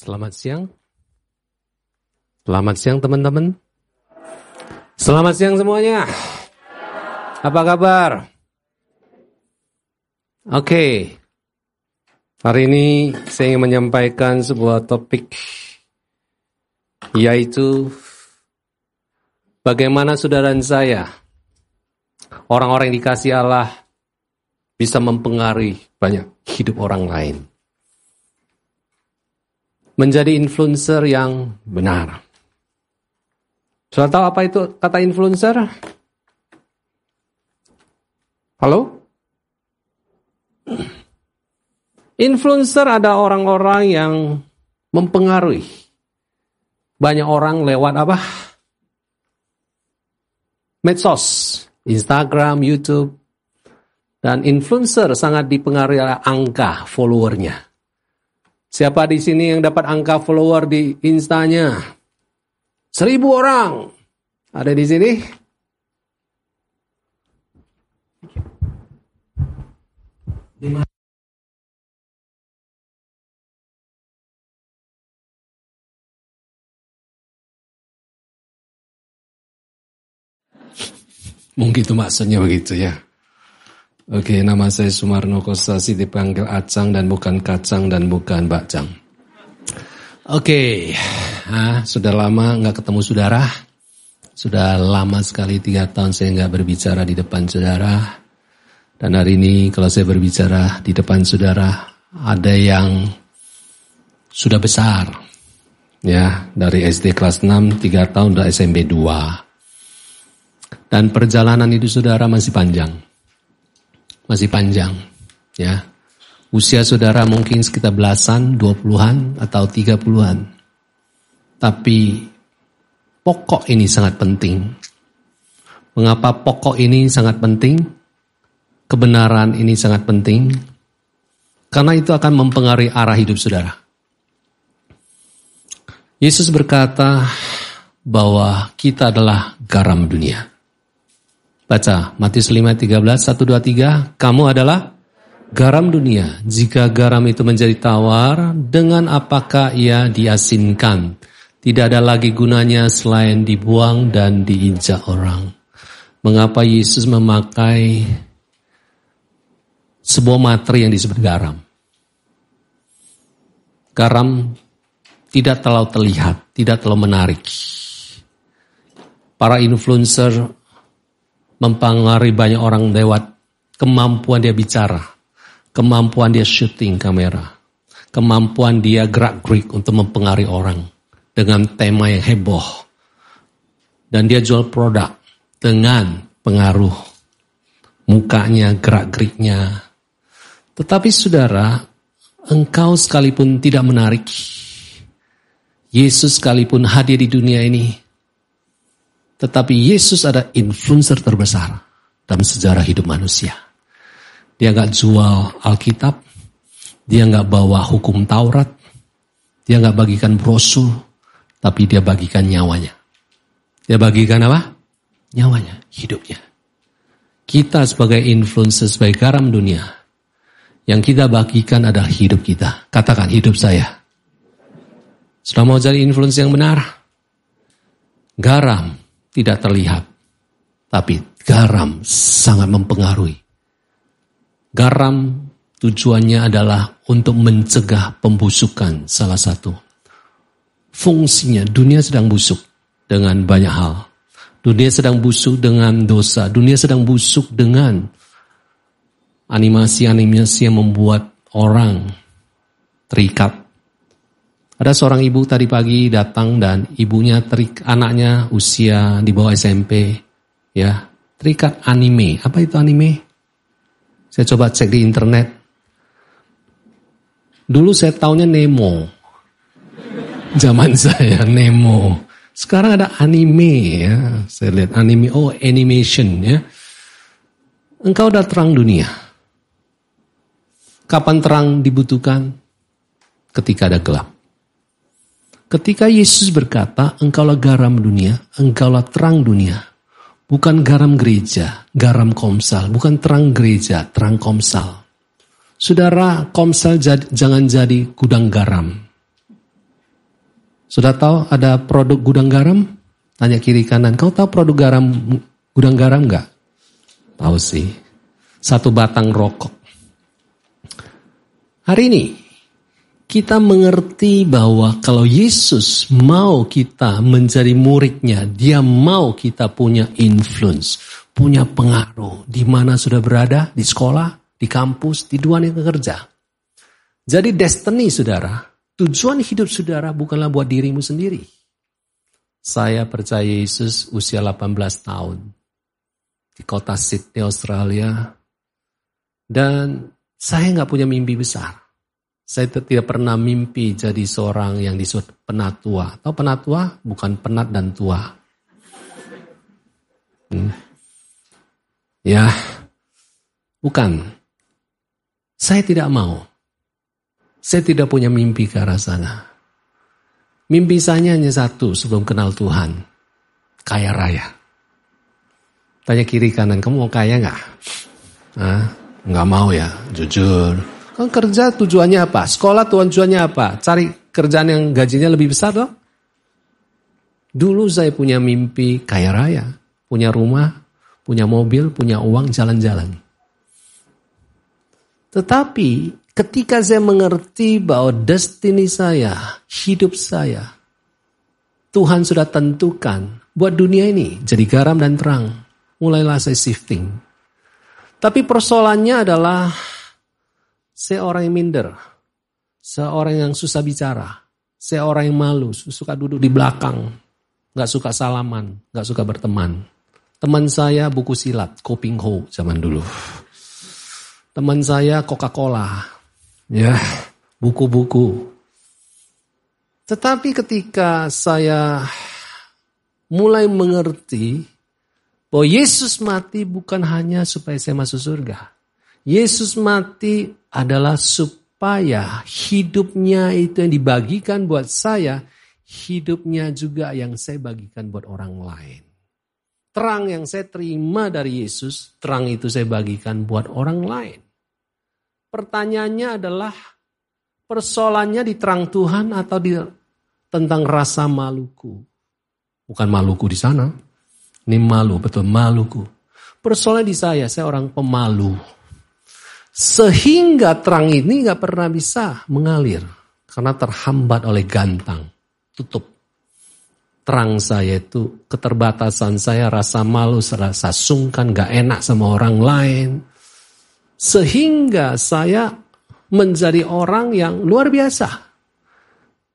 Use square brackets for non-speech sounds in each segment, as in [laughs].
Selamat siang. Selamat siang teman-teman. Selamat siang semuanya. Apa kabar? Oke. Hari ini saya ingin menyampaikan sebuah topik yaitu bagaimana saudara dan saya orang-orang yang dikasih Allah bisa mempengaruhi banyak hidup orang lain menjadi influencer yang benar. Sudah tahu apa itu kata influencer? Halo? Influencer ada orang-orang yang mempengaruhi banyak orang lewat apa? Medsos, Instagram, YouTube, dan influencer sangat dipengaruhi oleh angka followernya. Siapa di sini yang dapat angka follower di instanya? Seribu orang. Ada di sini? Mungkin itu maksudnya begitu ya. Oke, nama saya Sumarno Kosasi dipanggil Acang dan bukan Kacang dan bukan Bakcang. Oke, ah, sudah lama nggak ketemu saudara. Sudah lama sekali tiga tahun saya nggak berbicara di depan saudara. Dan hari ini kalau saya berbicara di depan saudara, ada yang sudah besar. Ya, dari SD kelas 6, 3 tahun udah SMP 2. Dan perjalanan itu saudara masih panjang masih panjang. Ya. Usia saudara mungkin sekitar belasan, dua puluhan, atau tiga puluhan. Tapi pokok ini sangat penting. Mengapa pokok ini sangat penting? Kebenaran ini sangat penting. Karena itu akan mempengaruhi arah hidup saudara. Yesus berkata bahwa kita adalah garam dunia. Baca Matius 5, 13, 1, 2, 3. Kamu adalah garam dunia. Jika garam itu menjadi tawar, dengan apakah ia diasinkan? Tidak ada lagi gunanya selain dibuang dan diinjak orang. Mengapa Yesus memakai sebuah materi yang disebut garam? Garam tidak terlalu terlihat, tidak terlalu menarik. Para influencer mempengaruhi banyak orang lewat kemampuan dia bicara, kemampuan dia syuting kamera, kemampuan dia gerak-gerik untuk mempengaruhi orang dengan tema yang heboh. Dan dia jual produk dengan pengaruh mukanya, gerak-geriknya. Tetapi saudara, engkau sekalipun tidak menarik, Yesus sekalipun hadir di dunia ini, tetapi Yesus ada influencer terbesar dalam sejarah hidup manusia. Dia nggak jual Alkitab, dia nggak bawa hukum Taurat, dia nggak bagikan brosur, tapi dia bagikan nyawanya. Dia bagikan apa? Nyawanya, hidupnya. Kita sebagai influencer, sebagai garam dunia, yang kita bagikan adalah hidup kita. Katakan hidup saya. Sudah mau jadi influencer yang benar? Garam tidak terlihat, tapi garam sangat mempengaruhi. Garam tujuannya adalah untuk mencegah pembusukan salah satu. Fungsinya dunia sedang busuk dengan banyak hal. Dunia sedang busuk dengan dosa. Dunia sedang busuk dengan animasi-animasi yang membuat orang terikat ada seorang ibu tadi pagi datang dan ibunya terik anaknya usia di bawah SMP, ya terikat anime. Apa itu anime? Saya coba cek di internet. Dulu saya tahunya Nemo. Zaman [laughs] saya Nemo. Sekarang ada anime ya. Saya lihat anime, oh animation ya. Engkau udah terang dunia. Kapan terang dibutuhkan? Ketika ada gelap. Ketika Yesus berkata, engkaulah garam dunia, engkaulah terang dunia. Bukan garam gereja, garam komsal. Bukan terang gereja, terang komsal. Saudara, komsal jad, jangan jadi gudang garam. Sudah tahu ada produk gudang garam? Tanya kiri kanan. Kau tahu produk garam gudang garam nggak? Tahu sih. Satu batang rokok. Hari ini kita mengerti bahwa kalau Yesus mau kita menjadi muridnya, dia mau kita punya influence, punya pengaruh di mana sudah berada, di sekolah, di kampus, di dunia kerja. Jadi destiny saudara, tujuan hidup saudara bukanlah buat dirimu sendiri. Saya percaya Yesus usia 18 tahun di kota Sydney, Australia. Dan saya nggak punya mimpi besar. Saya tidak pernah mimpi jadi seorang yang disebut penatua. Tahu penatua? Bukan penat dan tua. Hmm. Ya, bukan. Saya tidak mau. Saya tidak punya mimpi ke arah sana. Mimpi saya hanya satu sebelum kenal Tuhan. Kaya raya. Tanya kiri kanan, kamu mau kaya nggak? Ah, nggak mau ya, jujur. Kan kerja tujuannya apa? Sekolah tujuannya apa? Cari kerjaan yang gajinya lebih besar dong. Dulu saya punya mimpi kaya raya. Punya rumah, punya mobil, punya uang, jalan-jalan. Tetapi ketika saya mengerti bahwa destiny saya, hidup saya, Tuhan sudah tentukan buat dunia ini jadi garam dan terang. Mulailah saya shifting. Tapi persoalannya adalah Seorang yang minder, seorang yang susah bicara, seorang yang malu, suka duduk di belakang, nggak suka salaman, nggak suka berteman. Teman saya buku silat, Koping Ho zaman dulu. Teman saya Coca-Cola, ya buku-buku. Tetapi ketika saya mulai mengerti bahwa Yesus mati bukan hanya supaya saya masuk surga. Yesus mati adalah supaya hidupnya itu yang dibagikan buat saya, hidupnya juga yang saya bagikan buat orang lain. Terang yang saya terima dari Yesus, terang itu saya bagikan buat orang lain. Pertanyaannya adalah persoalannya di terang Tuhan atau di tentang rasa maluku. Bukan maluku di sana. Ini malu, betul maluku. Persoalannya di saya, saya orang pemalu. Sehingga terang ini nggak pernah bisa mengalir. Karena terhambat oleh gantang. Tutup. Terang saya itu, keterbatasan saya, rasa malu, rasa sungkan, gak enak sama orang lain. Sehingga saya menjadi orang yang luar biasa.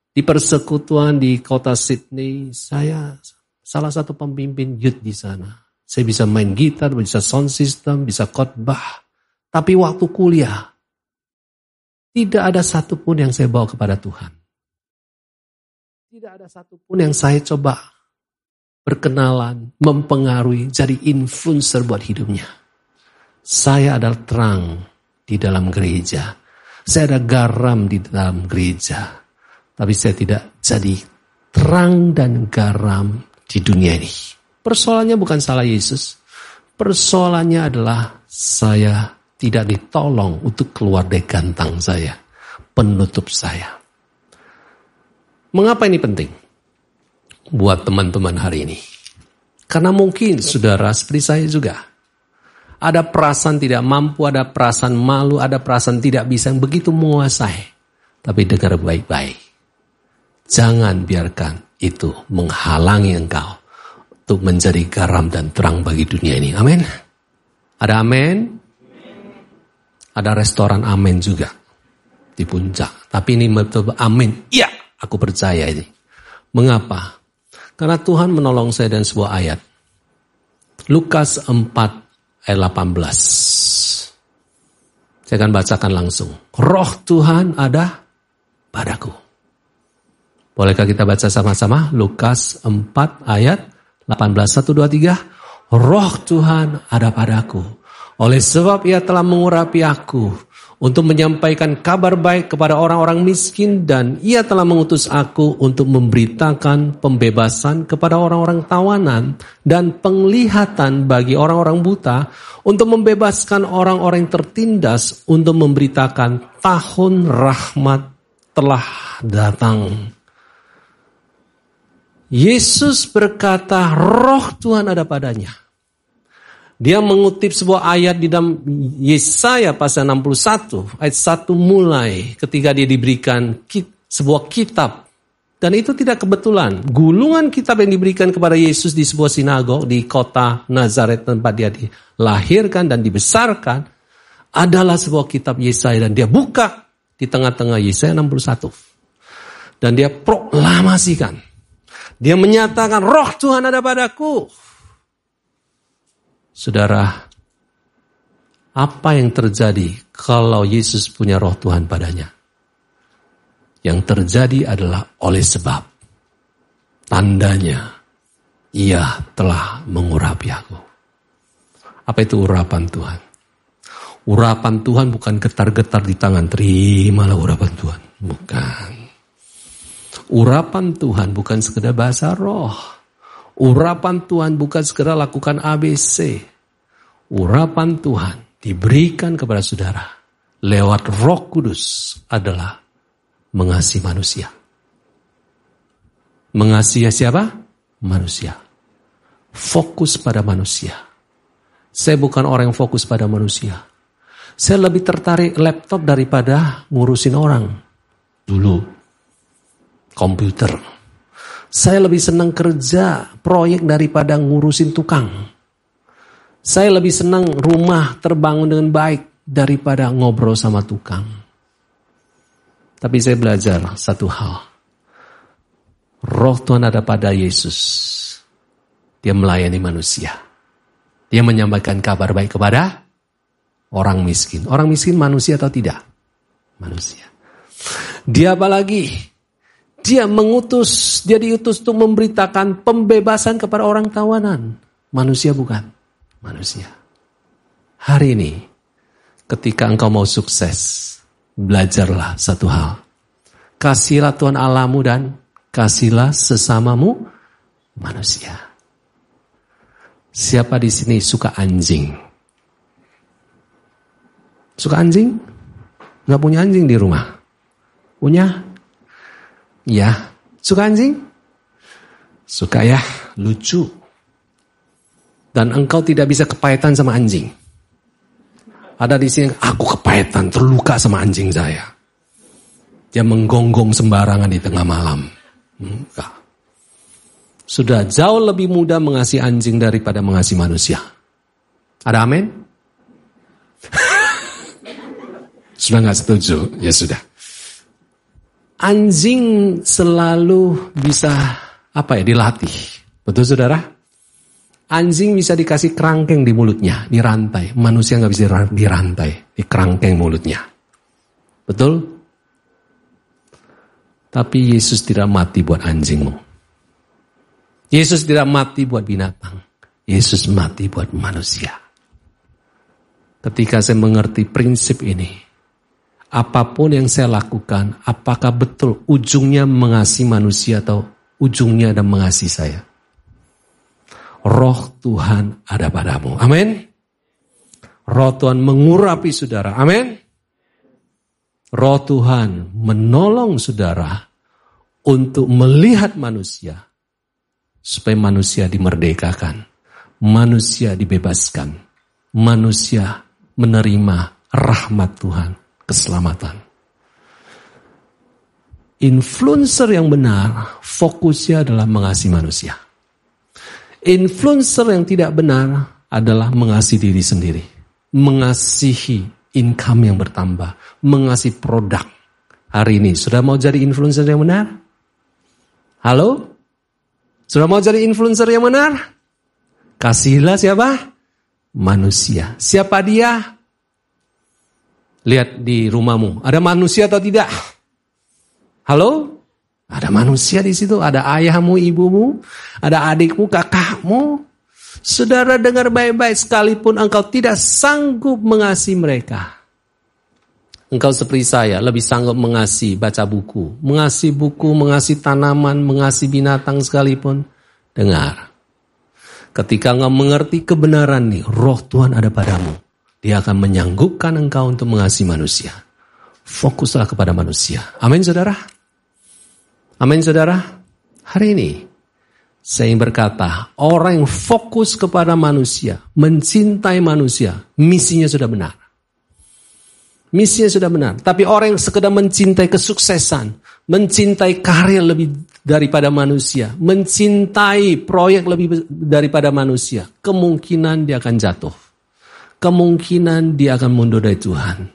Di persekutuan di kota Sydney, saya salah satu pemimpin youth di sana. Saya bisa main gitar, bisa sound system, bisa khotbah. Tapi waktu kuliah, tidak ada satupun yang saya bawa kepada Tuhan. Tidak ada satupun yang saya coba berkenalan, mempengaruhi, jadi influencer buat hidupnya. Saya adalah terang di dalam gereja. Saya ada garam di dalam gereja. Tapi saya tidak jadi terang dan garam di dunia ini. Persoalannya bukan salah Yesus. Persoalannya adalah saya tidak ditolong untuk keluar dari gantang saya, penutup saya. Mengapa ini penting? Buat teman-teman hari ini. Karena mungkin saudara seperti saya juga. Ada perasaan tidak mampu, ada perasaan malu, ada perasaan tidak bisa yang begitu menguasai. Tapi dengar baik-baik. Jangan biarkan itu menghalangi engkau untuk menjadi garam dan terang bagi dunia ini. Amin. Ada amin? Ada restoran amin juga di puncak. Tapi ini betul amin. Iya, aku percaya ini. Mengapa? Karena Tuhan menolong saya dengan sebuah ayat. Lukas 4 ayat 18. Saya akan bacakan langsung. Roh Tuhan ada padaku. Bolehkah kita baca sama-sama? Lukas 4 ayat 18. 1, 2, 3. Roh Tuhan ada padaku oleh sebab ia telah mengurapi aku untuk menyampaikan kabar baik kepada orang-orang miskin dan ia telah mengutus aku untuk memberitakan pembebasan kepada orang-orang tawanan dan penglihatan bagi orang-orang buta untuk membebaskan orang-orang tertindas untuk memberitakan tahun rahmat telah datang. Yesus berkata, roh Tuhan ada padanya. Dia mengutip sebuah ayat di dalam Yesaya pasal 61, ayat 1 mulai ketika dia diberikan sebuah kitab. Dan itu tidak kebetulan. Gulungan kitab yang diberikan kepada Yesus di sebuah sinagog di kota Nazaret tempat dia dilahirkan dan dibesarkan adalah sebuah kitab Yesaya dan dia buka di tengah-tengah Yesaya 61. Dan dia proklamasikan. Dia menyatakan roh Tuhan ada padaku Saudara, apa yang terjadi kalau Yesus punya roh Tuhan padanya? Yang terjadi adalah oleh sebab tandanya ia telah mengurapi aku. Apa itu urapan Tuhan? Urapan Tuhan bukan getar-getar di tangan, terimalah urapan Tuhan. Bukan. Urapan Tuhan bukan sekedar bahasa roh. Urapan Tuhan bukan segera lakukan ABC. Urapan Tuhan diberikan kepada saudara lewat roh kudus adalah mengasihi manusia. Mengasihi siapa? Manusia. Fokus pada manusia. Saya bukan orang yang fokus pada manusia. Saya lebih tertarik laptop daripada ngurusin orang. Dulu. Komputer saya lebih senang kerja proyek daripada ngurusin tukang. Saya lebih senang rumah terbangun dengan baik daripada ngobrol sama tukang. Tapi saya belajar satu hal. Roh Tuhan ada pada Yesus. Dia melayani manusia. Dia menyampaikan kabar baik kepada orang miskin. Orang miskin manusia atau tidak? Manusia. Dia apalagi dia mengutus, dia diutus untuk memberitakan pembebasan kepada orang tawanan. Manusia bukan, manusia. Hari ini, ketika engkau mau sukses, belajarlah satu hal. Kasihlah Tuhan Allahmu dan kasihlah sesamamu manusia. Siapa di sini suka anjing? Suka anjing? Nggak punya anjing di rumah? Punya? Ya, suka anjing? Suka ya, lucu. Dan engkau tidak bisa kepahitan sama anjing. Ada di sini, aku kepahitan, terluka sama anjing saya. Dia menggonggong sembarangan di tengah malam. Enggak. Sudah jauh lebih mudah mengasihi anjing daripada mengasihi manusia. Ada amin? [laughs] sudah nggak setuju? Ya sudah anjing selalu bisa apa ya dilatih. Betul saudara? Anjing bisa dikasih kerangkeng di mulutnya, dirantai. Manusia nggak bisa dirantai, di kerangkeng mulutnya. Betul? Tapi Yesus tidak mati buat anjingmu. Yesus tidak mati buat binatang. Yesus mati buat manusia. Ketika saya mengerti prinsip ini, apa pun yang saya lakukan, apakah betul ujungnya mengasihi manusia atau ujungnya ada mengasihi saya? Roh Tuhan ada padamu. Amin. Roh Tuhan mengurapi saudara. Amin. Roh Tuhan menolong saudara untuk melihat manusia supaya manusia dimerdekakan, manusia dibebaskan, manusia menerima rahmat Tuhan keselamatan. Influencer yang benar fokusnya adalah mengasihi manusia. Influencer yang tidak benar adalah mengasihi diri sendiri. Mengasihi income yang bertambah. Mengasihi produk. Hari ini sudah mau jadi influencer yang benar? Halo? Sudah mau jadi influencer yang benar? Kasihlah siapa? Manusia. Siapa dia? Lihat di rumahmu, ada manusia atau tidak? Halo? Ada manusia di situ, ada ayahmu, ibumu, ada adikmu, kakakmu. Saudara dengar baik-baik sekalipun engkau tidak sanggup mengasihi mereka. Engkau seperti saya, lebih sanggup mengasihi baca buku. Mengasihi buku, mengasihi tanaman, mengasihi binatang sekalipun. Dengar. Ketika engkau mengerti kebenaran nih, roh Tuhan ada padamu. Dia akan menyanggupkan engkau untuk mengasihi manusia. Fokuslah kepada manusia. Amin saudara. Amin saudara. Hari ini Saya ingin berkata, orang yang fokus kepada manusia, mencintai manusia, misinya sudah benar. Misinya sudah benar. Tapi orang yang sekedar mencintai kesuksesan, mencintai karir lebih daripada manusia, mencintai proyek lebih daripada manusia, kemungkinan dia akan jatuh. Kemungkinan dia akan mundur dari Tuhan.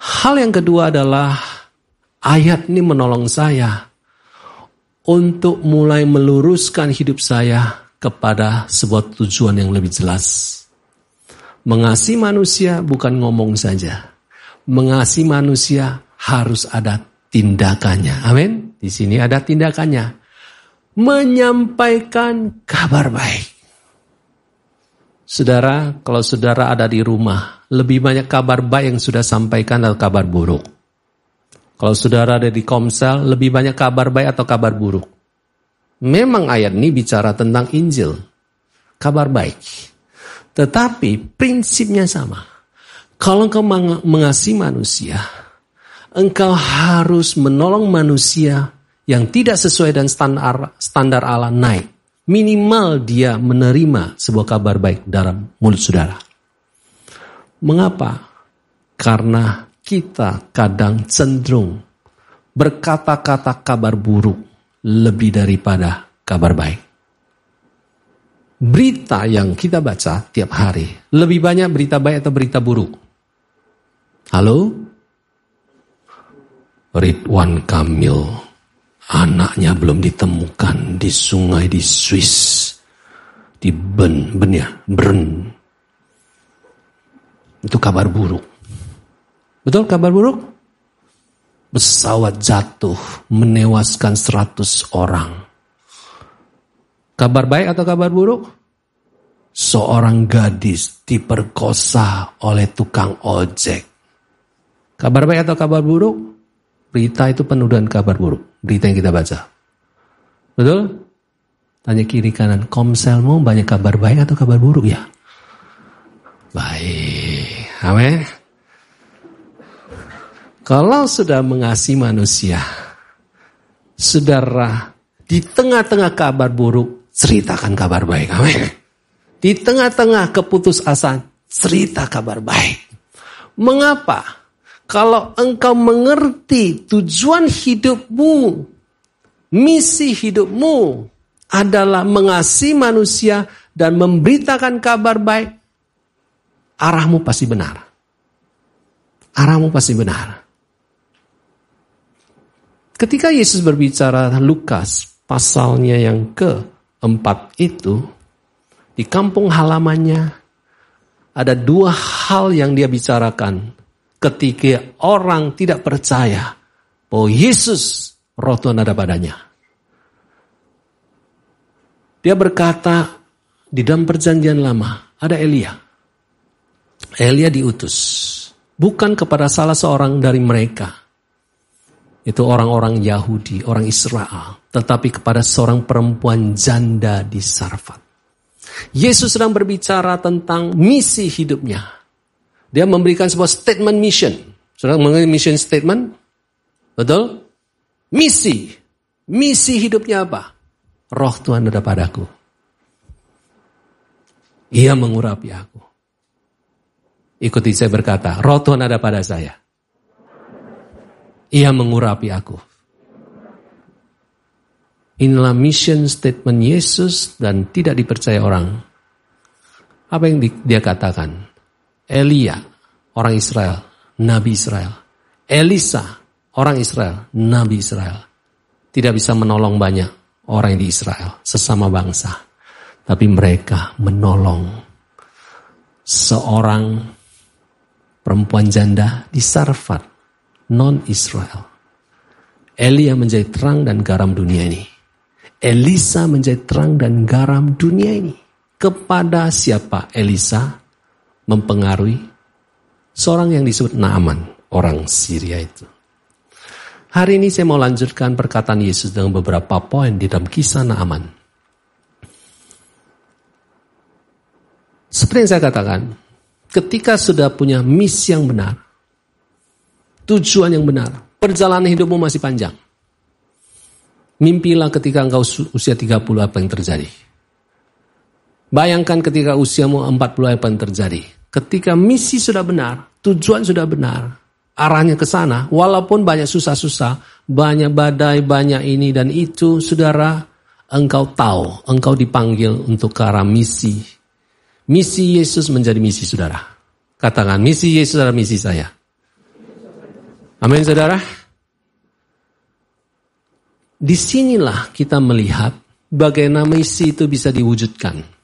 Hal yang kedua adalah ayat ini menolong saya untuk mulai meluruskan hidup saya kepada sebuah tujuan yang lebih jelas. Mengasihi manusia bukan ngomong saja. Mengasihi manusia harus ada tindakannya. Amin. Di sini ada tindakannya. Menyampaikan kabar baik. Saudara, kalau saudara ada di rumah, lebih banyak kabar baik yang sudah sampaikan atau kabar buruk. Kalau saudara ada di komsel, lebih banyak kabar baik atau kabar buruk? Memang ayat ini bicara tentang Injil, kabar baik. Tetapi prinsipnya sama. Kalau engkau mengasihi manusia, engkau harus menolong manusia yang tidak sesuai dengan standar, standar Allah naik. Minimal dia menerima sebuah kabar baik dalam mulut saudara. Mengapa? Karena kita kadang cenderung berkata-kata kabar buruk lebih daripada kabar baik. Berita yang kita baca tiap hari, lebih banyak berita baik atau berita buruk? Halo? Ridwan Kamil, anaknya belum ditemukan di sungai di Swiss, di Ben, Ben ya, Bern. Itu kabar buruk. Betul kabar buruk? Pesawat jatuh menewaskan 100 orang. Kabar baik atau kabar buruk? Seorang gadis diperkosa oleh tukang ojek. Kabar baik atau kabar buruk? Berita itu penuh dengan kabar buruk. Berita yang kita baca. Betul? Tanya kiri kanan, komselmu banyak kabar baik atau kabar buruk ya? Baik. Amin. Kalau sudah mengasihi manusia, saudara, di tengah-tengah kabar buruk, ceritakan kabar baik. Amin. Di tengah-tengah keputusasaan, cerita kabar baik. Mengapa? Kalau engkau mengerti tujuan hidupmu, misi hidupmu adalah mengasihi manusia dan memberitakan kabar baik, arahmu pasti benar. Arahmu pasti benar. Ketika Yesus berbicara Lukas pasalnya yang keempat itu, di kampung halamannya ada dua hal yang dia bicarakan ketika orang tidak percaya bahwa Yesus roh Tuhan ada padanya. Dia berkata di dalam perjanjian lama ada Elia. Elia diutus bukan kepada salah seorang dari mereka itu orang-orang Yahudi, orang Israel, tetapi kepada seorang perempuan janda di Sarfat. Yesus sedang berbicara tentang misi hidupnya. Dia memberikan sebuah statement mission. Sudah mengenai mission statement? Betul? Misi. Misi hidupnya apa? Roh Tuhan ada padaku. Ia mengurapi aku. Ikuti saya berkata, roh Tuhan ada pada saya. Ia mengurapi aku. Inilah mission statement Yesus dan tidak dipercaya orang. Apa yang dia katakan? Elia, orang Israel, Nabi Israel. Elisa, orang Israel, Nabi Israel. Tidak bisa menolong banyak orang di Israel, sesama bangsa. Tapi mereka menolong seorang perempuan janda di Sarfat non-Israel. Elia menjadi terang dan garam dunia ini. Elisa menjadi terang dan garam dunia ini. Kepada siapa Elisa mempengaruhi? Seorang yang disebut Naaman, orang Syria itu. Hari ini saya mau lanjutkan perkataan Yesus dengan beberapa poin di dalam kisah Naaman. Seperti yang saya katakan, ketika sudah punya misi yang benar, tujuan yang benar. Perjalanan hidupmu masih panjang. Mimpilah ketika engkau usia 30 apa yang terjadi. Bayangkan ketika usiamu 40 apa yang terjadi. Ketika misi sudah benar, tujuan sudah benar, arahnya ke sana, walaupun banyak susah-susah, banyak badai, banyak ini dan itu, saudara, engkau tahu, engkau dipanggil untuk ke arah misi. Misi Yesus menjadi misi saudara. Katakan, misi Yesus adalah misi saya. Amin saudara. Di sinilah kita melihat bagaimana misi itu bisa diwujudkan.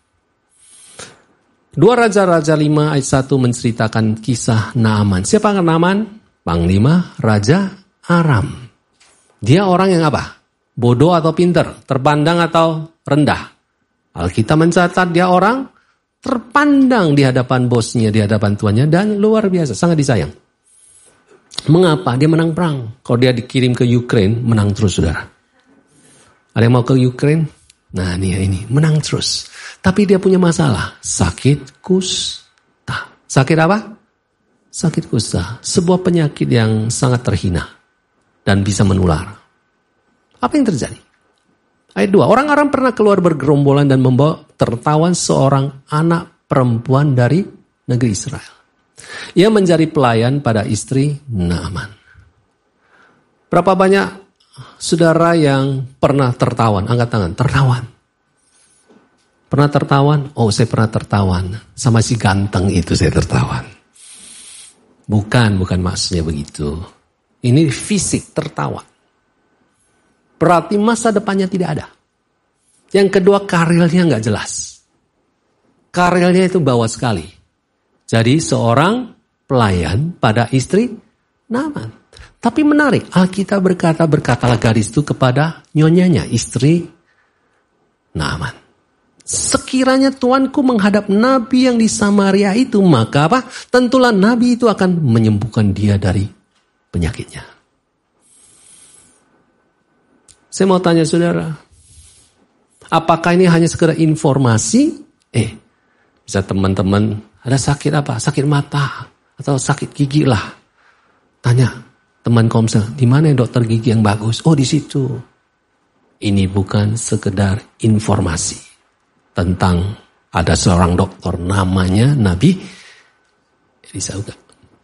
Dua Raja-Raja 5 ayat 1 menceritakan kisah Naaman. Siapa Naaman? Panglima Raja Aram. Dia orang yang apa? Bodoh atau pinter? Terpandang atau rendah? Alkitab mencatat dia orang terpandang di hadapan bosnya, di hadapan tuannya, dan luar biasa, sangat disayang. Mengapa? Dia menang perang. Kalau dia dikirim ke Ukraine, menang terus, saudara. Ada yang mau ke Ukraine? Nah ini ini menang terus. Tapi dia punya masalah. Sakit kusta. Sakit apa? Sakit kusta. Sebuah penyakit yang sangat terhina. Dan bisa menular. Apa yang terjadi? Ayat 2. Orang Aram pernah keluar bergerombolan dan membawa tertawan seorang anak perempuan dari negeri Israel. Ia menjadi pelayan pada istri Naaman. Berapa banyak saudara yang pernah tertawan, angkat tangan, tertawan. Pernah tertawan? Oh, saya pernah tertawan. Sama si ganteng itu saya tertawan. Bukan, bukan maksudnya begitu. Ini fisik tertawa. Berarti masa depannya tidak ada. Yang kedua karirnya nggak jelas. Karirnya itu bawah sekali. Jadi seorang pelayan pada istri Naman. Tapi menarik, Alkitab berkata, berkatalah gadis itu kepada nyonyanya, istri Naaman. Sekiranya tuanku menghadap nabi yang di Samaria itu, maka apa? Tentulah nabi itu akan menyembuhkan dia dari penyakitnya. Saya mau tanya saudara, apakah ini hanya sekedar informasi? Eh, bisa teman-teman ada sakit apa? Sakit mata atau sakit gigi lah. Tanya, teman komsel, di mana dokter gigi yang bagus? Oh di situ. Ini bukan sekedar informasi tentang ada seorang dokter namanya Nabi Elisa juga.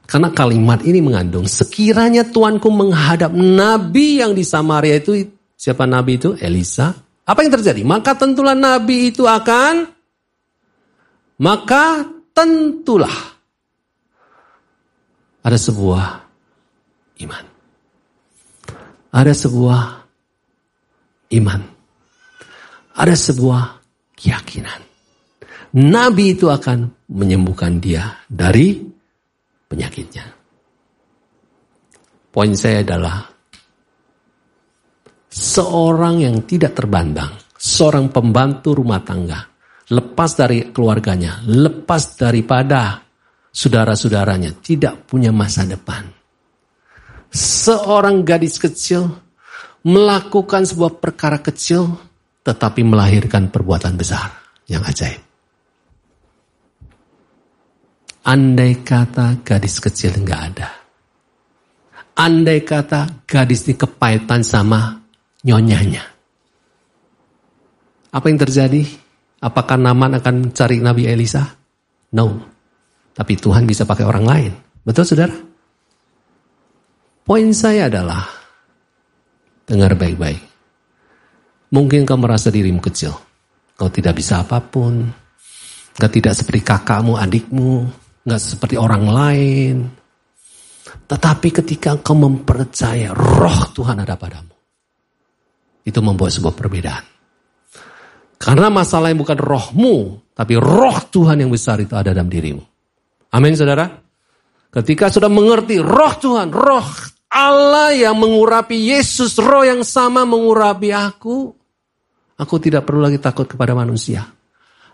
Karena kalimat ini mengandung sekiranya Tuanku menghadap Nabi yang di Samaria itu siapa Nabi itu? Elisa. Apa yang terjadi? Maka tentulah Nabi itu akan maka tentulah ada sebuah iman. Ada sebuah iman. Ada sebuah keyakinan. Nabi itu akan menyembuhkan dia dari penyakitnya. Poin saya adalah seorang yang tidak terbandang, seorang pembantu rumah tangga, lepas dari keluarganya, lepas daripada saudara-saudaranya, tidak punya masa depan seorang gadis kecil melakukan sebuah perkara kecil tetapi melahirkan perbuatan besar yang ajaib. Andai kata gadis kecil enggak ada. Andai kata gadis ini kepahitan sama nyonyanya. Apa yang terjadi? Apakah Naman akan cari Nabi Elisa? No. Tapi Tuhan bisa pakai orang lain. Betul saudara? Poin saya adalah, dengar baik-baik. Mungkin kau merasa dirimu kecil. Kau tidak bisa apa pun. Kau tidak seperti kakakmu, adikmu. Nggak seperti orang lain. Tetapi ketika kau mempercaya roh Tuhan ada padamu. Itu membuat sebuah perbedaan. Karena masalah yang bukan rohmu. Tapi roh Tuhan yang besar itu ada dalam dirimu. Amin saudara. Ketika sudah mengerti roh Tuhan, roh Allah yang mengurapi Yesus, roh yang sama mengurapi aku. Aku tidak perlu lagi takut kepada manusia.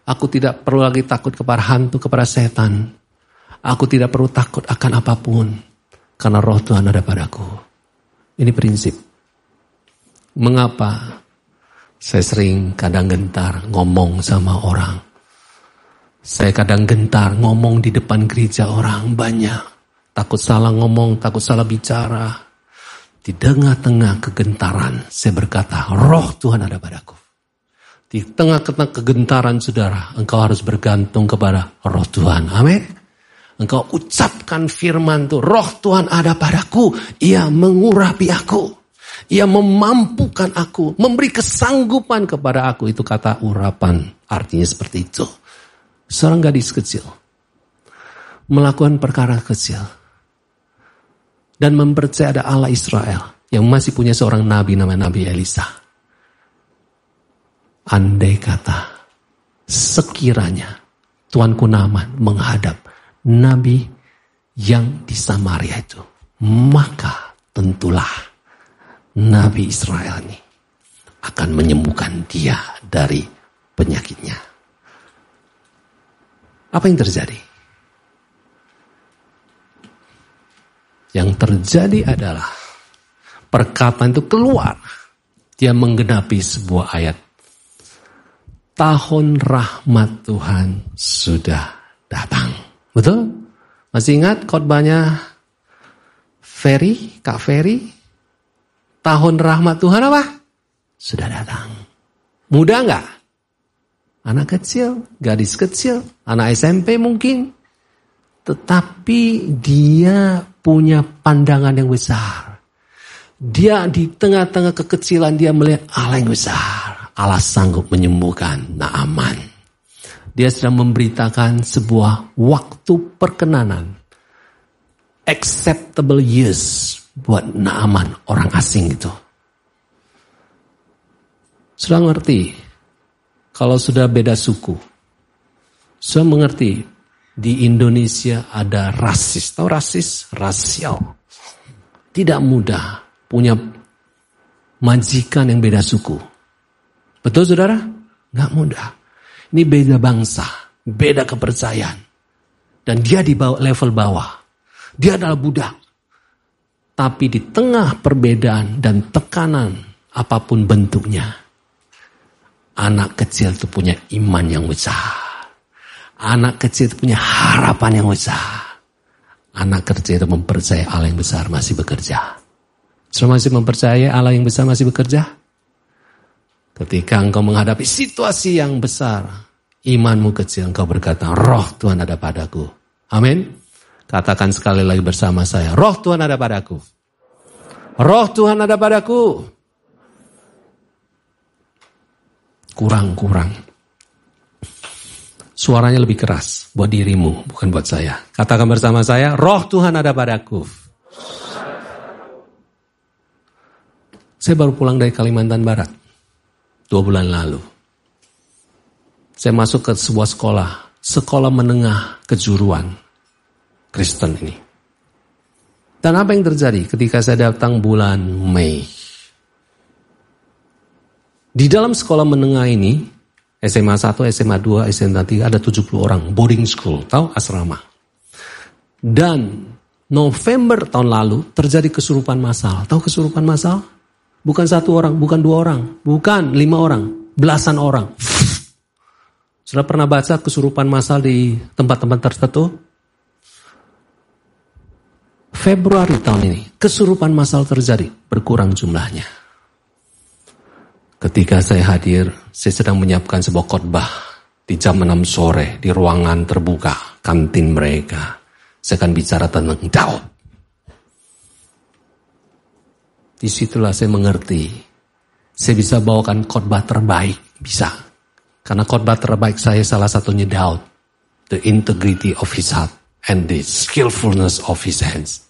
Aku tidak perlu lagi takut kepada hantu, kepada setan. Aku tidak perlu takut akan apa pun. Karena roh Tuhan ada padaku. Ini prinsip. Mengapa saya sering kadang gentar ngomong sama orang. Saya kadang gentar ngomong di depan gereja orang banyak. Takut salah ngomong, takut salah bicara. Di tengah-tengah kegentaran, saya berkata, roh Tuhan ada padaku. Di tengah-tengah kegentaran saudara, engkau harus bergantung kepada roh Tuhan. Amin. Engkau ucapkan firman itu, roh Tuhan ada padaku. Ia mengurapi aku. Ia memampukan aku, memberi kesanggupan kepada aku. Itu kata urapan, artinya seperti itu. Seorang gadis kecil, melakukan perkara kecil, dan mempercayai ada Allah Israel yang masih punya seorang nabi namanya Nabi Elisa. Andai kata sekiranya Tuanku Naman menghadap nabi yang di Samaria itu, maka tentulah nabi Israel ini akan menyembuhkan dia dari penyakitnya. Apa yang terjadi? Yang terjadi adalah perkataan itu keluar. Dia menggenapi sebuah ayat. Tahun rahmat Tuhan sudah datang. Betul? Masih ingat khotbahnya Ferry, Kak Ferry? Tahun rahmat Tuhan apa? Sudah datang. Muda nggak? Anak kecil, gadis kecil, anak SMP mungkin. Tetapi dia punya pandangan yang besar. Dia di tengah-tengah kekecilan dia melihat Allah yang besar. Allah sanggup menyembuhkan Naaman. Dia sedang memberitakan sebuah waktu perkenanan. Acceptable years buat Naaman orang asing itu. Sudah ngerti kalau sudah beda suku. Sudah mengerti di Indonesia ada rasis. Tahu rasis? Rasial. Tidak mudah punya majikan yang beda suku. Betul saudara? Nggak mudah. Ini beda bangsa, beda kepercayaan. Dan dia di bawah, level bawah. Dia adalah budak. Tapi di tengah perbedaan dan tekanan apa pun bentuknya, anak kecil itu punya iman yang besar. Anak kecil itu punya harapan yang besar. Anak kecil itu mempercayai Allah yang besar masih bekerja. Sudah masih mempercayai Allah yang besar masih bekerja? Ketika engkau menghadapi situasi yang besar, imanmu kecil, engkau berkata, roh Tuhan ada padaku. Amin. Katakan sekali lagi bersama saya, roh Tuhan ada padaku. Roh Tuhan ada padaku. Kurang-kurang. Suaranya lebih keras buat dirimu, bukan buat saya. Katakan bersama saya, roh Tuhan ada padaku. Saya baru pulang dari Kalimantan Barat, dua bulan lalu. Saya masuk ke sebuah sekolah, sekolah menengah kejuruan Kristen ini. Dan apa yang terjadi ketika saya datang bulan Mei? Di dalam sekolah menengah ini, SMA 1, SMA 2, SMA 3 ada 70 orang boarding school, tahu asrama. Dan November tahun lalu terjadi kesurupan massal. Tahu kesurupan massal? Bukan satu orang, bukan dua orang, bukan lima orang, belasan orang. Sudah pernah baca kesurupan massal di tempat-tempat tertentu? Februari tahun ini, kesurupan massal terjadi, berkurang jumlahnya. Ketika saya hadir, saya sedang menyiapkan sebuah khotbah di jam 6 sore di ruangan terbuka kantin mereka. Saya akan bicara tentang Daud. Di situlah saya mengerti. Saya bisa bawakan khotbah terbaik, bisa. Karena khotbah terbaik saya salah satunya Daud. The integrity of his heart and the skillfulness of his hands.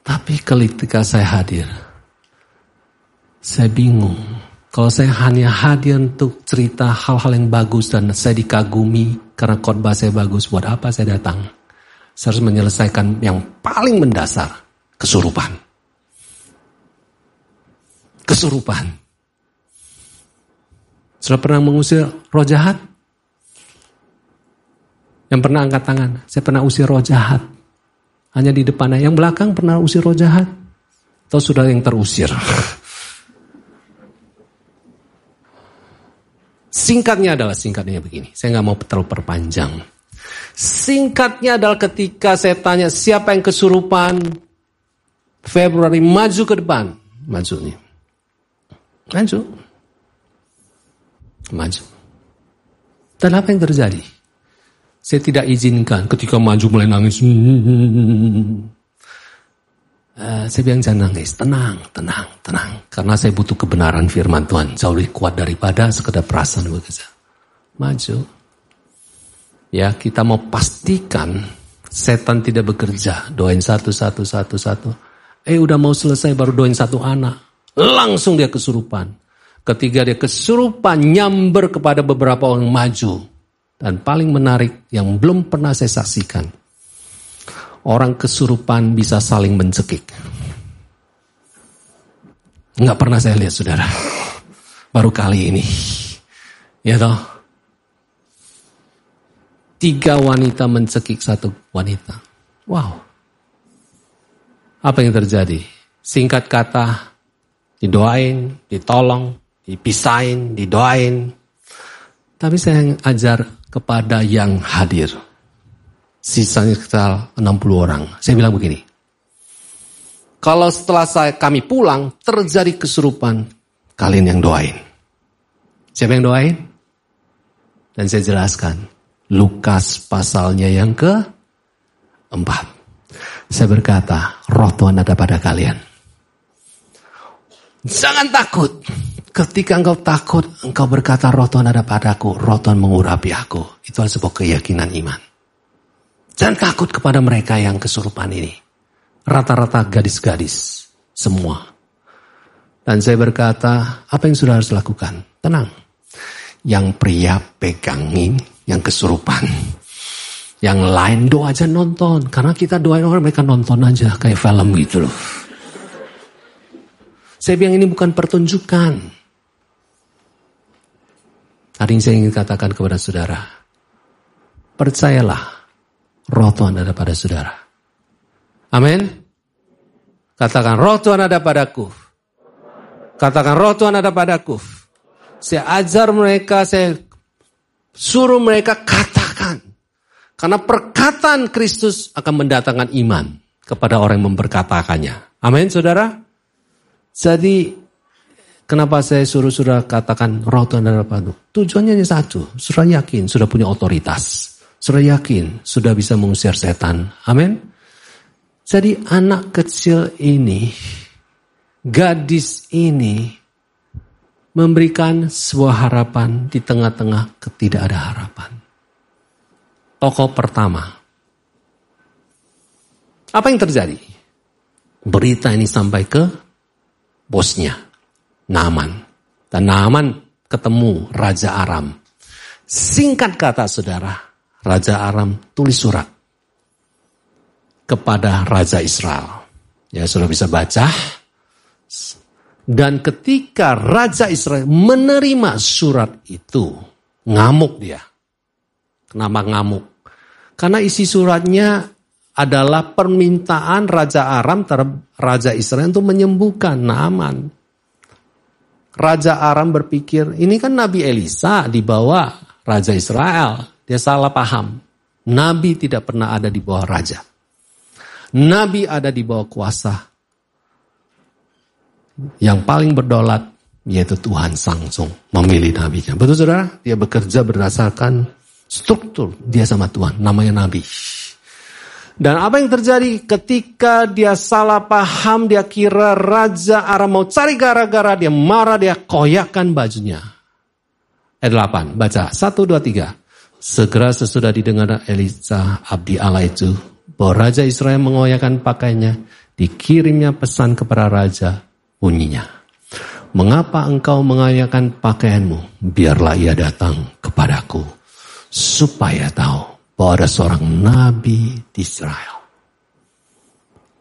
Tapi ketika saya hadir, saya bingung. Kalau saya hanya hadir untuk cerita hal-hal yang bagus dan saya dikagumi karena khotbah saya bagus, buat apa saya datang? Saya harus menyelesaikan yang paling mendasar, kesurupan. Kesurupan. Sudah pernah mengusir roh jahat? Yang pernah angkat tangan, saya pernah usir roh jahat. Hanya di depannya, yang belakang pernah usir roh jahat? Atau sudah yang terusir? [laughs] Singkatnya adalah singkatnya begini. Saya nggak mau terlalu perpanjang. Singkatnya adalah ketika saya tanya siapa yang kesurupan, Februari maju ke depan. Maju nih. Maju. Maju. Dan apa yang terjadi? Saya tidak izinkan ketika maju mulai nangis. Uh, saya bilang jangan nangis, tenang, tenang, tenang. Karena saya butuh kebenaran firman Tuhan. Jauh lebih kuat daripada sekedar perasaan bekerja. Maju. Ya, kita mau pastikan setan tidak bekerja. Doain satu, satu, satu, satu. Eh udah mau selesai baru doain satu anak. Langsung dia kesurupan. Ketika dia kesurupan nyamber kepada beberapa orang maju. Dan paling menarik yang belum pernah saya saksikan. Orang kesurupan bisa saling mencekik. Nggak pernah saya lihat saudara. Baru kali ini. Ya toh. Tiga wanita mencekik satu wanita. Wow. Apa yang terjadi? Singkat kata, didoain, ditolong, dipisahin, didoain. Tapi saya ajar kepada yang hadir. Sisanya sekitar 60 orang. Saya bilang begini. Kalau setelah saya kami pulang terjadi kesurupan, kalian yang doain. Siapa yang doain? Dan saya jelaskan. Lukas pasalnya yang ke empat. Saya berkata, roh Tuhan ada pada kalian. Jangan takut. Ketika engkau takut, engkau berkata roh Tuhan ada padaku, roh Tuhan mengurapi aku. Itu adalah sebuah keyakinan iman. Jangan takut kepada mereka yang kesurupan ini. Rata-rata gadis-gadis, semua. Dan saya berkata, apa yang sudah harus lakukan? Tenang. Yang pria pegangin, yang kesurupan. Yang lain doa aja nonton. Karena kita doain orang mereka nonton aja kayak film gitu loh. Saya bilang ini bukan pertunjukan. Hari ini saya ingin katakan kepada saudara, percayalah roh Tuhan ada pada saudara. Amin. Katakan roh Tuhan ada padaku. Katakan roh Tuhan ada padaku. Saya ajar mereka, saya suruh mereka katakan. Karena perkataan Kristus akan mendatangkan iman kepada orang yang memperkatakannya. Amin saudara. Jadi Kenapa saya suruh sudah katakan roh Tuhan adalah padu? Tujuannya hanya satu. Sudah yakin, sudah punya otoritas. Sudah yakin, sudah bisa mengusir setan. Amin. Jadi anak kecil ini, gadis ini, memberikan sebuah harapan di tengah-tengah ketidak ada harapan. Tokoh pertama. Apa yang terjadi? Berita ini sampai ke bosnya. Naaman. Dan Naaman ketemu Raja Aram. Singkat kata saudara, Raja Aram tulis surat kepada Raja Israel. Ya sudah bisa baca. Dan ketika Raja Israel menerima surat itu, ngamuk dia. Kenapa ngamuk? Karena isi suratnya adalah permintaan Raja Aram terhadap Raja Israel untuk menyembuhkan Naaman. Raja Aram berpikir, ini kan Nabi Elisa dibawa Raja Israel. Dia salah paham. Nabi tidak pernah ada di bawah raja. Nabi ada di bawah kuasa. Yang paling berdolat yaitu Tuhan Sangsung memilih nabinya. Betul saudara? Dia bekerja berdasarkan struktur dia sama Tuhan. Namanya nabi. Dan apa yang terjadi ketika dia salah paham, dia kira Raja Aram mau cari gara-gara, dia marah, dia koyakkan bajunya. Ayat 8, baca. 1, 2, 3. Segera sesudah didengar Elisa abdi Allah itu, bahwa Raja Israel mengoyakkan pakaiannya, dikirimnya pesan kepada Raja, bunyinya. Mengapa engkau mengoyakkan pakaianmu? Biarlah ia datang kepadaku, supaya tahu bahwa ada seorang nabi di Israel.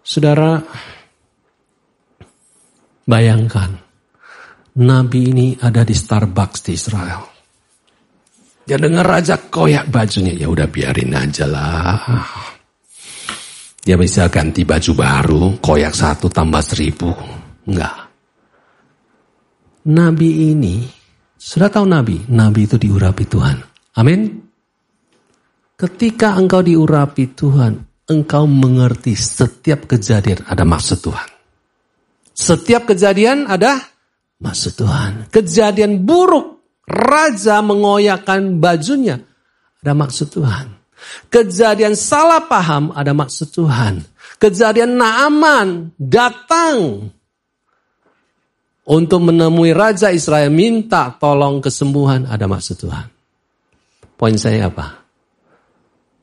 Saudara, bayangkan nabi ini ada di Starbucks di Israel. Dia dengar raja koyak bajunya, ya udah biarin aja lah. Dia bisa ganti baju baru, koyak satu tambah seribu. Enggak. Nabi ini, sudah tahu Nabi? Nabi itu diurapi Tuhan. Amin. Ketika engkau diurapi Tuhan, engkau mengerti setiap kejadian ada maksud Tuhan. Setiap kejadian ada maksud Tuhan. Kejadian buruk, raja mengoyakkan bajunya, ada maksud Tuhan. Kejadian salah paham, ada maksud Tuhan. Kejadian Naaman datang untuk menemui Raja Israel minta tolong kesembuhan, ada maksud Tuhan. Poin saya apa?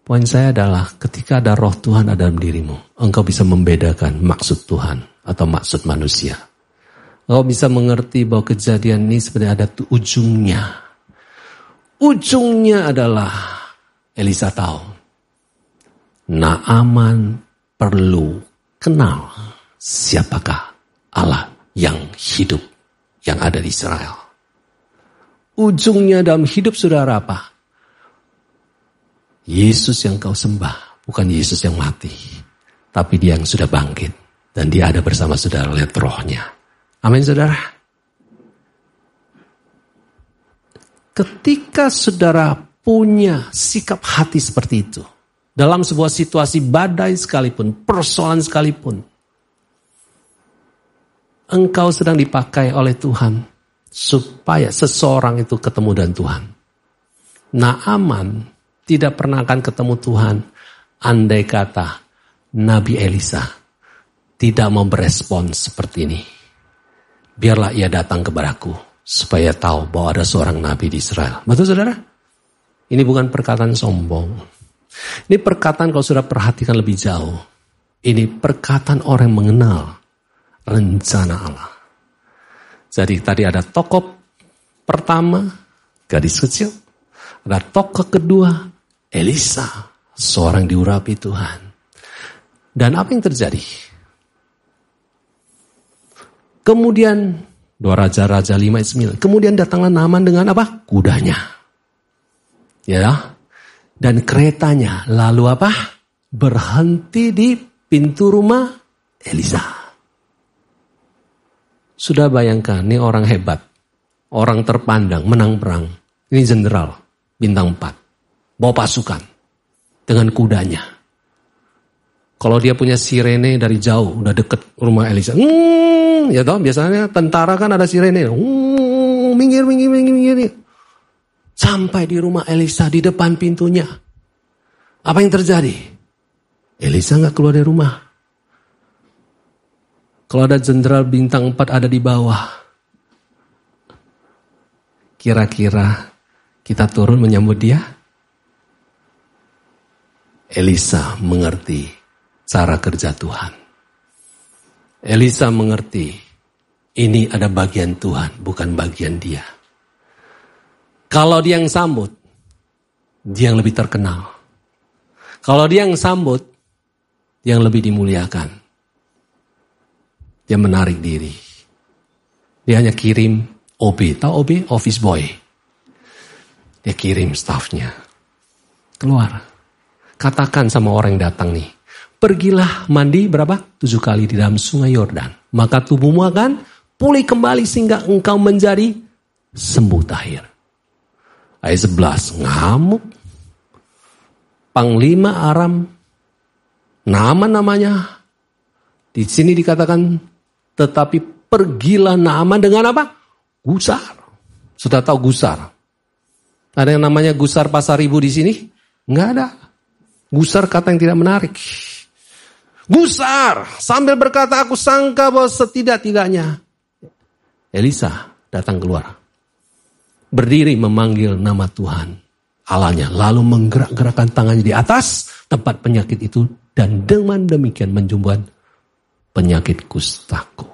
Poin saya adalah ketika ada roh Tuhan ada dalam dirimu, engkau bisa membedakan maksud Tuhan atau maksud manusia. Engkau bisa mengerti bahwa kejadian ini sebenarnya ada ujungnya. Ujungnya adalah Elisa tahu. Naaman perlu kenal siapakah Allah yang hidup yang ada di Israel. Ujungnya dalam hidup saudara apa? Yesus yang kau sembah, bukan Yesus yang mati. Tapi dia yang sudah bangkit. Dan dia ada bersama saudara, lihat rohnya. Amin saudara. Ketika saudara punya sikap hati seperti itu. Dalam sebuah situasi badai sekalipun, persoalan sekalipun. Engkau sedang dipakai oleh Tuhan. Supaya seseorang itu ketemu dengan Tuhan. Naaman tidak pernah akan ketemu Tuhan. Andai kata Nabi Elisa tidak mau seperti ini. Biarlah ia datang kepadaku supaya tahu bahwa ada seorang nabi di Israel. Betul saudara? Ini bukan perkataan sombong. Ini perkataan kalau sudah perhatikan lebih jauh. Ini perkataan orang yang mengenal rencana Allah. Jadi tadi ada tokoh pertama, gadis kecil. Ada tokoh kedua, Elisa, seorang diurapi Tuhan. Dan apa yang terjadi? Kemudian dua raja-raja lima sembilan. Kemudian datanglah Naman dengan apa? Kudanya. Ya. Dan keretanya lalu apa? Berhenti di pintu rumah Elisa. Sudah bayangkan, ini orang hebat. Orang terpandang, menang perang. Ini jenderal, bintang 4 bawa pasukan dengan kudanya. Kalau dia punya sirene dari jauh, udah deket rumah Elisa. Hmm, ya toh, biasanya tentara kan ada sirene. Hmm, minggir, minggir, minggir, minggir. Sampai di rumah Elisa di depan pintunya. Apa yang terjadi? Elisa nggak keluar dari rumah. Kalau ada jenderal bintang 4 ada di bawah. Kira-kira kita turun menyambut dia? Elisa mengerti cara kerja Tuhan. Elisa mengerti ini ada bagian Tuhan, bukan bagian dia. Kalau dia yang sambut, dia yang lebih terkenal. Kalau dia yang sambut, dia yang lebih dimuliakan. Dia menarik diri. Dia hanya kirim OB. Tahu OB? Office boy. Dia kirim staffnya. Keluar. Katakan sama orang yang datang nih. Pergilah mandi berapa? Tujuh kali di dalam sungai Yordan. Maka tubuhmu akan pulih kembali sehingga engkau menjadi sembuh tahir. Ayat 11. Ngamuk. Panglima Aram. Nama namanya. Di sini dikatakan tetapi pergilah nama dengan apa? Gusar. Sudah tahu gusar? Ada yang namanya gusar pasar ibu di sini? Enggak ada. Gusar kata yang tidak menarik. Gusar sambil berkata aku sangka bahwa setidak-tidaknya Elisa datang keluar. Berdiri memanggil nama Tuhan Allahnya. Lalu menggerak-gerakkan tangannya di atas tempat penyakit itu. Dan dengan demikian menjumbuhkan penyakit kustaku.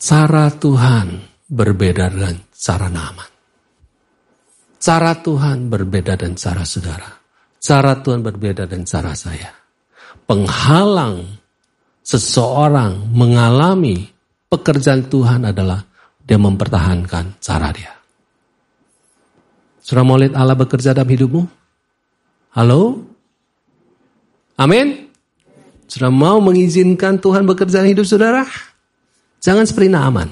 Cara Tuhan berbeda dengan cara nama. Cara Tuhan berbeda dan cara saudara. Cara Tuhan berbeda dan cara saya. Penghalang seseorang mengalami pekerjaan Tuhan adalah dia mempertahankan cara dia. Sudah mau lihat Allah bekerja dalam hidupmu? Halo? Amin? Sudah mau mengizinkan Tuhan bekerja dalam hidup saudara? Jangan seperti Naaman.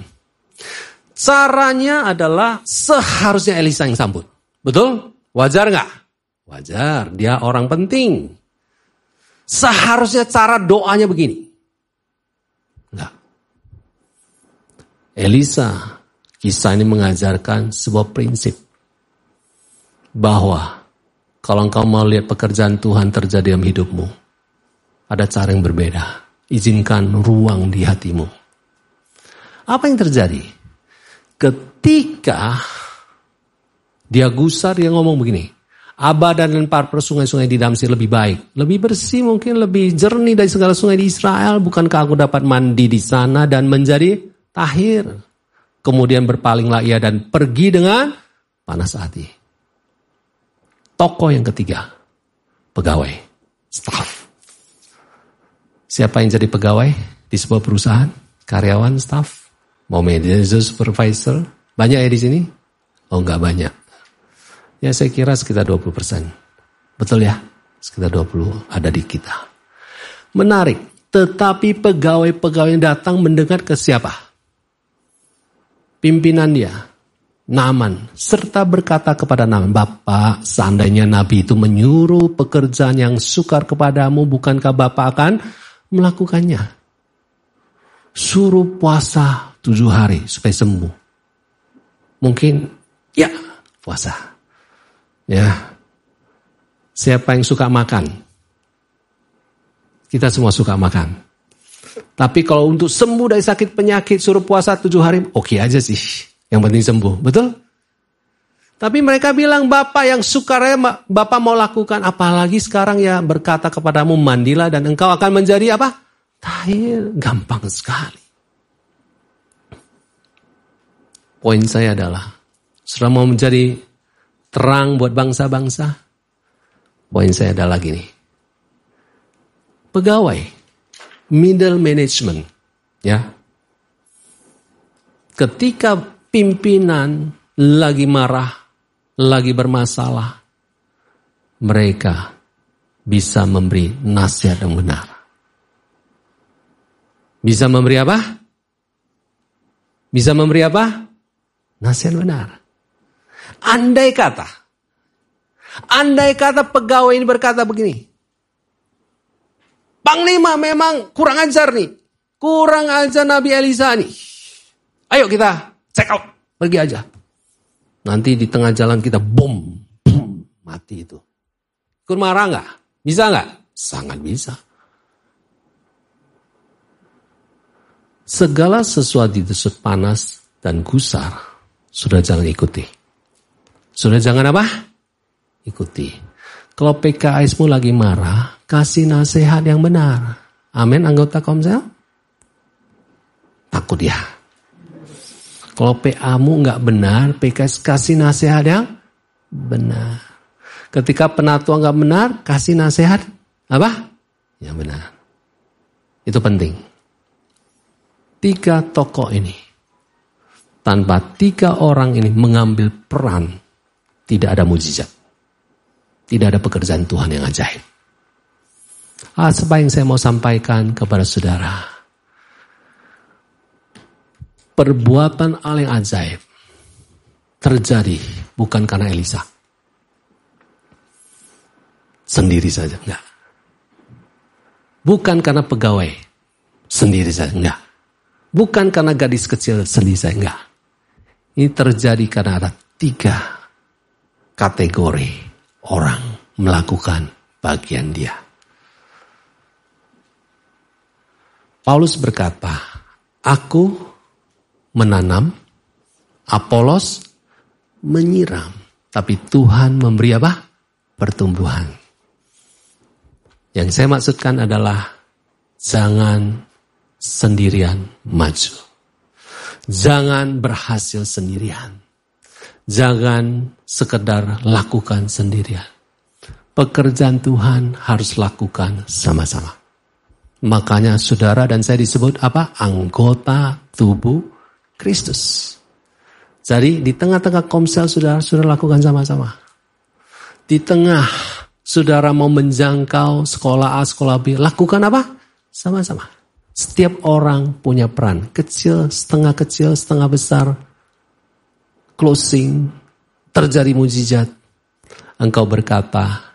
Caranya adalah seharusnya Elisa yang sambut. Betul? Wajar nggak? Wajar, dia orang penting. Seharusnya cara doanya begini. Enggak. Elisa, kisah ini mengajarkan sebuah prinsip. Bahwa kalau engkau mau lihat pekerjaan Tuhan terjadi dalam hidupmu, ada cara yang berbeda. Izinkan ruang di hatimu. Apa yang terjadi? Ketika dia gusar, dia ngomong begini. Abadan dan Parper sungai-sungai di Damsir lebih baik. Lebih bersih mungkin, lebih jernih dari segala sungai di Israel. Bukankah aku dapat mandi di sana dan menjadi tahir? Kemudian berpalinglah ia dan pergi dengan panas hati. Toko yang ketiga, pegawai, staff. Siapa yang jadi pegawai di sebuah perusahaan? Karyawan, staff, mau manager, supervisor. Banyak ya di sini? Oh enggak banyak. Ya saya kira sekitar 20 persen. Betul ya? Sekitar 20 ada di kita. Menarik. Tetapi pegawai-pegawai yang datang mendengar ke siapa? Pimpinan dia. Naman. Serta berkata kepada Naman. Bapak, seandainya Nabi itu menyuruh pekerjaan yang sukar kepadamu, bukankah Bapak akan melakukannya? Suruh puasa tujuh hari supaya sembuh. Mungkin, ya puasa. Ya. Siapa yang suka makan? Kita semua suka makan. Tapi kalau untuk sembuh dari sakit penyakit suruh puasa tujuh hari, oke okay aja sih. Yang penting sembuh, betul? Tapi mereka bilang Bapak yang suka Bapak mau lakukan apalagi sekarang ya berkata kepadamu mandilah dan engkau akan menjadi apa? Tahir, gampang sekali. Poin saya adalah, sudah mau menjadi terang buat bangsa-bangsa. Poin saya adalah gini. Pegawai, middle management, ya. Ketika pimpinan lagi marah, lagi bermasalah, mereka bisa memberi nasihat yang benar. Bisa memberi apa? Bisa memberi apa? Nasihat benar. Andai kata, andai kata pegawai ini berkata begini, Panglima memang kurang ajar nih, kurang ajar Nabi Elisa nih. Ayo kita check out, pergi aja. Nanti di tengah jalan kita bom, boom, mati itu. Ikut marah nggak? Bisa nggak? Sangat bisa. Segala sesuatu itu panas dan gusar, sudah jangan ikuti. Sudah jangan apa? Ikuti. Kalau PKSmu lagi marah, kasih nasihat yang benar. Amin anggota komsel? Takut ya. Kalau PA-mu nggak benar, PKS kasih nasihat yang benar. Ketika penatua nggak benar, kasih nasihat apa? Yang benar. Itu penting. Tiga tokoh ini, tanpa tiga orang ini mengambil peran tidak ada mujizat. Tidak ada pekerjaan Tuhan yang ajaib. Ah, apa yang saya mau sampaikan kepada saudara. Perbuatan Allah yang ajaib terjadi bukan karena Elisa. Sendiri saja, enggak. Bukan karena pegawai, sendiri saja, enggak. Bukan karena gadis kecil, sendiri saja, enggak. Ini terjadi karena ada tiga kategori orang melakukan bagian dia. Paulus berkata, aku menanam, Apolos menyiram, tapi Tuhan memberi apa? Pertumbuhan. Yang saya maksudkan adalah jangan sendirian maju. Jangan berhasil sendirian. Jangan sekedar lakukan sendirian. Pekerjaan Tuhan harus lakukan sama-sama. Makanya saudara dan saya disebut apa? Anggota tubuh Kristus. Jadi di tengah-tengah komsel saudara sudah lakukan sama-sama. Di tengah saudara mau menjangkau sekolah A, sekolah B, lakukan apa? Sama-sama. Setiap orang punya peran. Kecil, setengah kecil, setengah besar closing, terjadi mujizat. Engkau berkata,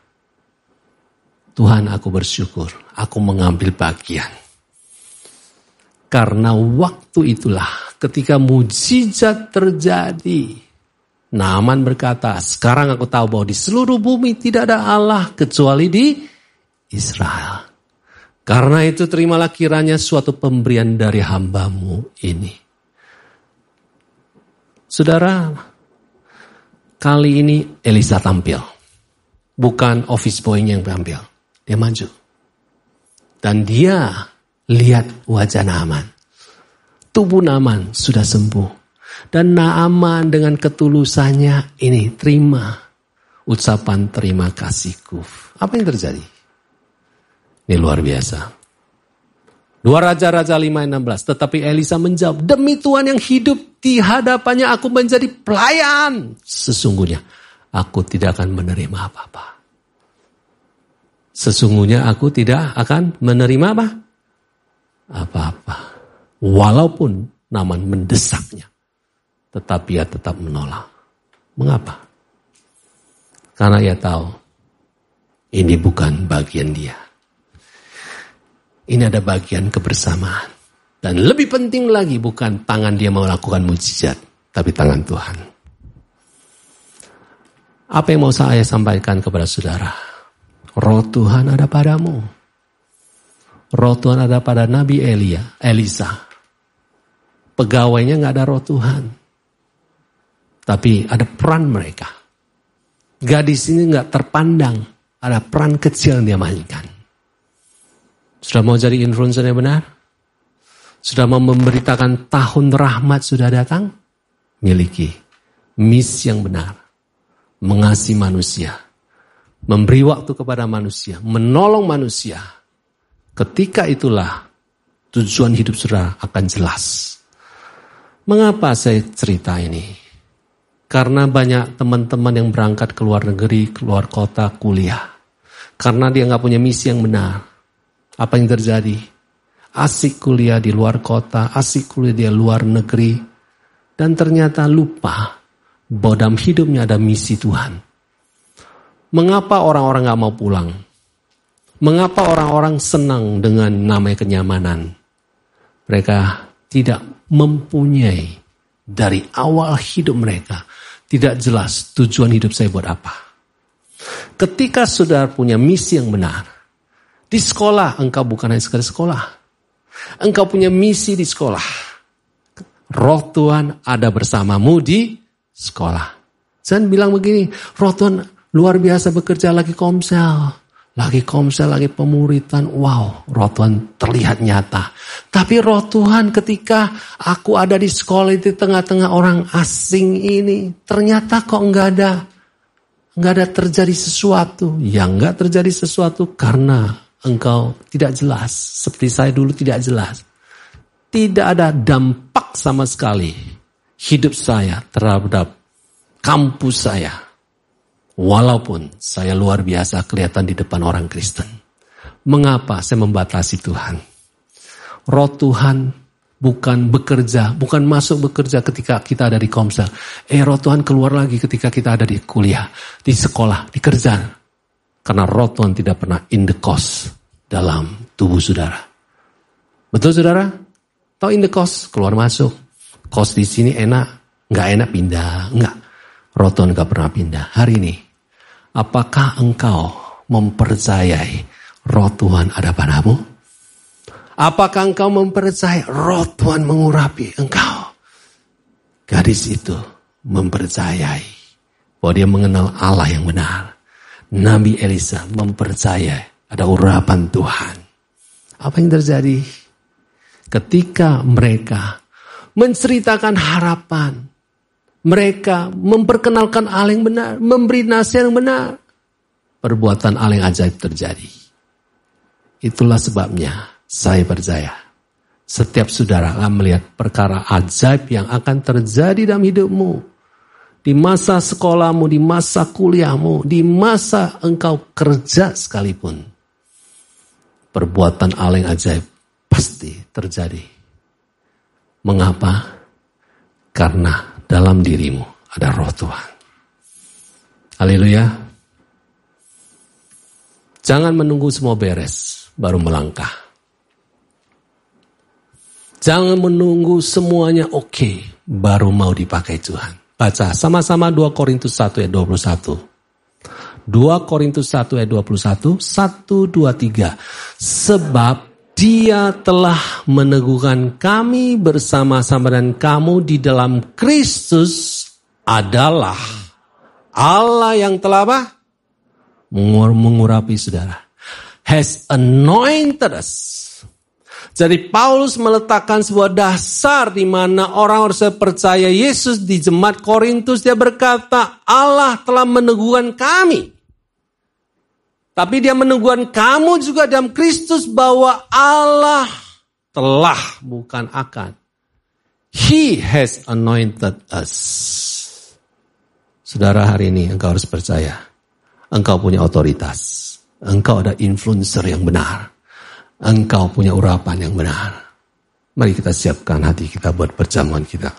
Tuhan aku bersyukur, aku mengambil bagian. Karena waktu itulah ketika mujizat terjadi. Naaman berkata, sekarang aku tahu bahwa di seluruh bumi tidak ada Allah kecuali di Israel. Karena itu terimalah kiranya suatu pemberian dari hambamu ini. Saudara, kali ini Elisa tampil. Bukan office boy-nya yang tampil. Dia maju. Dan dia lihat wajah Naaman. Tubuh Naaman sudah sembuh. Dan Naaman dengan ketulusannya ini terima ucapan terima kasihku. Apa yang terjadi? Ini luar biasa. Dua Raja-Raja 5.16. Tetapi Elisa menjawab, demi Tuhan yang hidup di hadapannya aku menjadi pelayan. Sesungguhnya aku tidak akan menerima apa-apa. Sesungguhnya aku tidak akan menerima apa? Apa-apa. Walaupun Naman mendesaknya. Tetapi ia tetap menolak. Mengapa? Karena ia tahu ini bukan bagian dia. Ini ada bagian kebersamaan. Dan lebih penting lagi bukan tangan dia melakukan mujizat, tapi tangan Tuhan. Apa yang mau saya sampaikan kepada saudara? Roh Tuhan ada padamu. Roh Tuhan ada pada Nabi Elia, Elisa. Pegawainya nggak ada roh Tuhan. Tapi ada peran mereka. Gadis ini nggak terpandang. Ada peran kecil yang dia mainkan. Sudah mau jadi influencer yang benar? Sudah mau memberitakan tahun rahmat sudah datang? Miliki misi yang benar. Mengasihi manusia. Memberi waktu kepada manusia. Menolong manusia. Ketika itulah tujuan hidup saudara akan jelas. Mengapa saya cerita ini? Karena banyak teman-teman yang berangkat ke luar negeri, keluar kota, kuliah. Karena dia nggak punya misi yang benar apa yang terjadi? Asik kuliah di luar kota, asik kuliah di luar negeri. Dan ternyata lupa bahwa dalam hidupnya ada misi Tuhan. Mengapa orang-orang gak mau pulang? Mengapa orang-orang senang dengan namanya kenyamanan? Mereka tidak mempunyai dari awal hidup mereka tidak jelas tujuan hidup saya buat apa. Ketika saudara punya misi yang benar, di sekolah, engkau bukan hanya sekadar sekolah. Engkau punya misi di sekolah. Roh Tuhan ada bersamamu di sekolah. Jangan bilang begini, roh Tuhan luar biasa bekerja lagi komsel. Lagi komsel, lagi pemuritan. Wow, roh Tuhan terlihat nyata. Tapi roh Tuhan ketika aku ada di sekolah itu tengah-tengah orang asing ini. Ternyata kok enggak ada enggak ada terjadi sesuatu. Ya enggak terjadi sesuatu karena engkau tidak jelas. Seperti saya dulu tidak jelas. Tidak ada dampak sama sekali hidup saya terhadap kampus saya. Walaupun saya luar biasa kelihatan di depan orang Kristen. Mengapa saya membatasi Tuhan? Roh Tuhan bukan bekerja, bukan masuk bekerja ketika kita ada di komsel. Eh roh Tuhan keluar lagi ketika kita ada di kuliah, di sekolah, di kerjaan. Karena roh Tuhan tidak pernah in the cost dalam tubuh saudara. Betul saudara? Tahu in the cost, keluar masuk. Cost di sini enak, nggak enak pindah, nggak. Tuhan nggak pernah pindah. Hari ini, apakah engkau mempercayai roh Tuhan ada padamu? Apakah engkau mempercayai roh Tuhan mengurapi engkau? Gadis itu mempercayai bahwa dia mengenal Allah yang benar. Nabi Elisa mempercayai ada urapan Tuhan. Apa yang terjadi? Ketika mereka menceritakan harapan, mereka memperkenalkan Allah yang benar, memberi nasihat yang benar, perbuatan Allah yang ajaib terjadi. Itulah sebabnya saya percaya setiap saudara akan melihat perkara ajaib yang akan terjadi dalam hidupmu di masa sekolahmu, di masa kuliahmu, di masa engkau kerja sekalipun. Perbuatan yang ajaib pasti terjadi. Mengapa? Karena dalam dirimu ada roh Tuhan. Haleluya. Jangan menunggu semua beres baru melangkah. Jangan menunggu semuanya oke okay, baru mau dipakai Tuhan. Baca sama-sama 2 Korintus 1 ayat 21. 2 Korintus 1 ayat 21, 1, 2, 3. Sebab dia telah meneguhkan kami bersama-sama dan kamu di dalam Kristus adalah Allah yang telah apa? Mengurapi saudara. Has anointed us jadi Paulus meletakkan sebuah dasar di mana orang harus percaya Yesus di jemaat Korintus. Dia berkata, Allah telah meneguhkan kami. Tapi dia meneguhkan kamu juga dalam Kristus bahwa Allah telah bukan akan. He has anointed us. Saudara hari ini engkau harus percaya. Engkau punya otoritas. Engkau ada influencer yang benar engkau punya urapan yang benar. Mari kita siapkan hati kita buat perjamuan kita.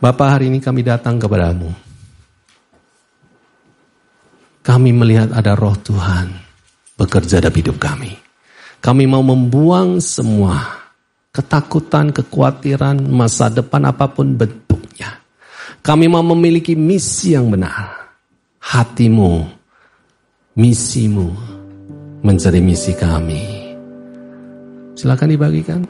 Bapak hari ini kami datang kepadamu. Kami melihat ada roh Tuhan bekerja dalam hidup kami. Kami mau membuang semua ketakutan, kekhawatiran, masa depan apa pun bentuknya. Kami mau memiliki misi yang benar. Hatimu, misimu menjadi misi kami. Silakan dibagikan.